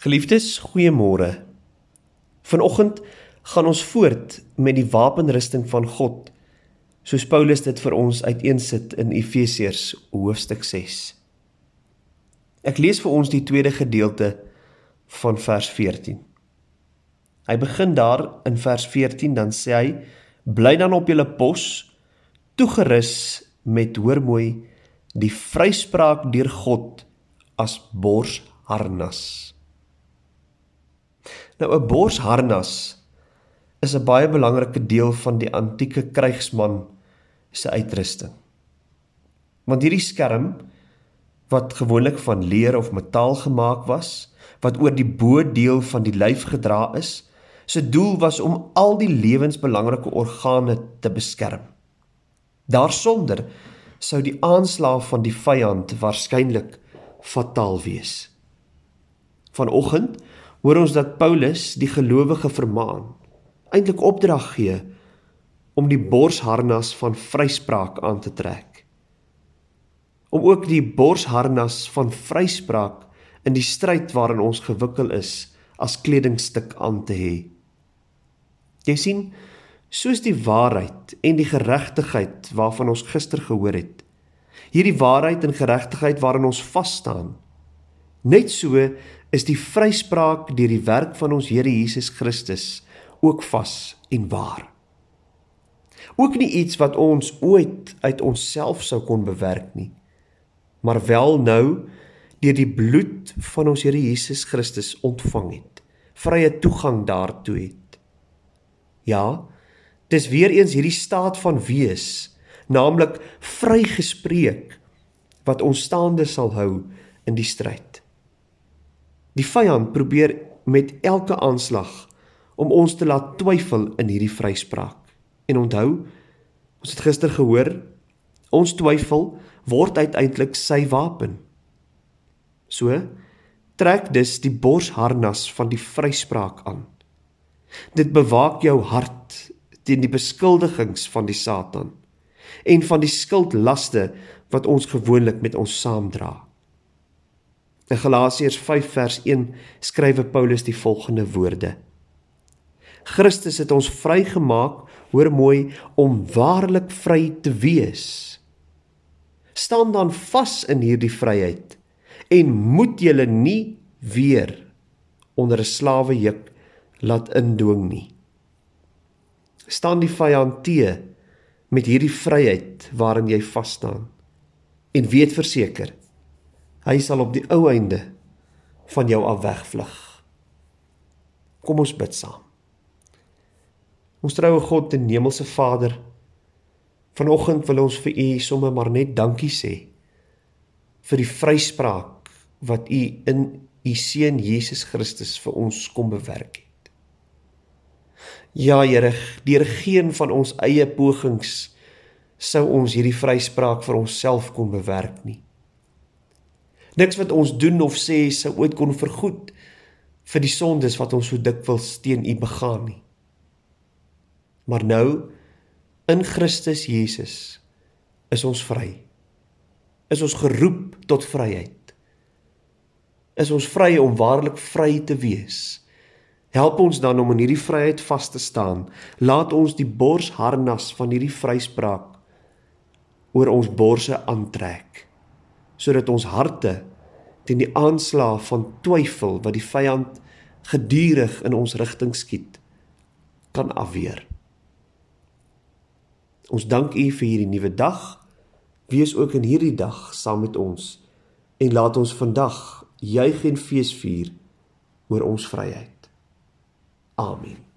Geliefdes, goeiemôre. Vanoggend gaan ons voort met die wapenrusting van God, soos Paulus dit vir ons uiteensit in Efesiërs hoofstuk 6. Ek lees vir ons die tweede gedeelte van vers 14. Hy begin daar in vers 14 dan sê hy: "Bly dan op julle pos, toegerus met hoor mooi die vryspraak deur God as borsharnas." Nou 'n borsharnas is 'n baie belangrike deel van die antieke krygsman se uitrusting. Want hierdie skerm wat gewoonlik van leer of metaal gemaak was, wat oor die bo deel van die lyf gedra is, se doel was om al die lewensbelangrike organe te beskerm. Daarsonder sou die aanslag van die vyand waarskynlik fataal wees. Vanoggend hoor ons dat Paulus die gelowige vermaan, eintlik opdrag gee om die borsharnas van vryspraak aan te trek. Om ook die borsharnas van vryspraak in die stryd waarin ons gewikkel is as kledingstuk aan te hê. Jy sien, soos die waarheid en die geregtigheid waarvan ons gister gehoor het. Hierdie waarheid en geregtigheid waarin ons vas staan. Net so is die vryspraak deur die werk van ons Here Jesus Christus ook vas en waar. Ook nie iets wat ons ooit uit onsself sou kon bewerk nie, maar wel nou deur die bloed van ons Here Jesus Christus ontvang het, vrye toegang daartoe het. Ja, dis weer eens hierdie staat van wees, naamlik vrygespreek wat ons staande sal hou in die stryd. Die vyand probeer met elke aanslag om ons te laat twyfel in hierdie vryspraak. En onthou, ons het gister gehoor, ons twyfel word uiteindelik sy wapen. So trek dus die borsharnas van die vryspraak aan. Dit bewaak jou hart teen die beskuldigings van die Satan en van die skuldlaste wat ons gewoonlik met ons saamdra. In Galasiërs 5 vers 1 skrywe Paulus die volgende woorde: Christus het ons vrygemaak, hoor mooi, om waarlik vry te wees. Staan dan vas in hierdie vryheid en moet julle nie weer onder 'n slawejuk laat indwing nie. Staan die vyand te met hierdie vryheid waarin jy vas staan en weet verseker Hy sal op die ou einde van jou af wegvlug. Kom ons bid saam. Ons troue God en Hemelse Vader, vanoggend wil ons vir U sommer maar net dankie sê vir die vryspraak wat U in U seun Jesus Christus vir ons kom bewerk het. Ja Here, deur geen van ons eie pogings sou ons hierdie vryspraak vir onsself kon bewerk nie. Niks wat ons doen of sê sou ooit kon vergoed vir die sondes wat ons so dikwels teen U begaan nie. Maar nou in Christus Jesus is ons vry. Is ons geroep tot vryheid. Is ons vry om waarlik vry te wees. Help ons dan om in hierdie vryheid vas te staan. Laat ons die borsharnas van hierdie vryspraak oor ons borse aantrek sodat ons harte teen die aanslag van twyfel wat die vyand gedurig in ons rigting skiet kan afweer. Ons dank U vir hierdie nuwe dag. Wees ook in hierdie dag saam met ons en laat ons vandag juig en feesvier oor ons vryheid. Amen.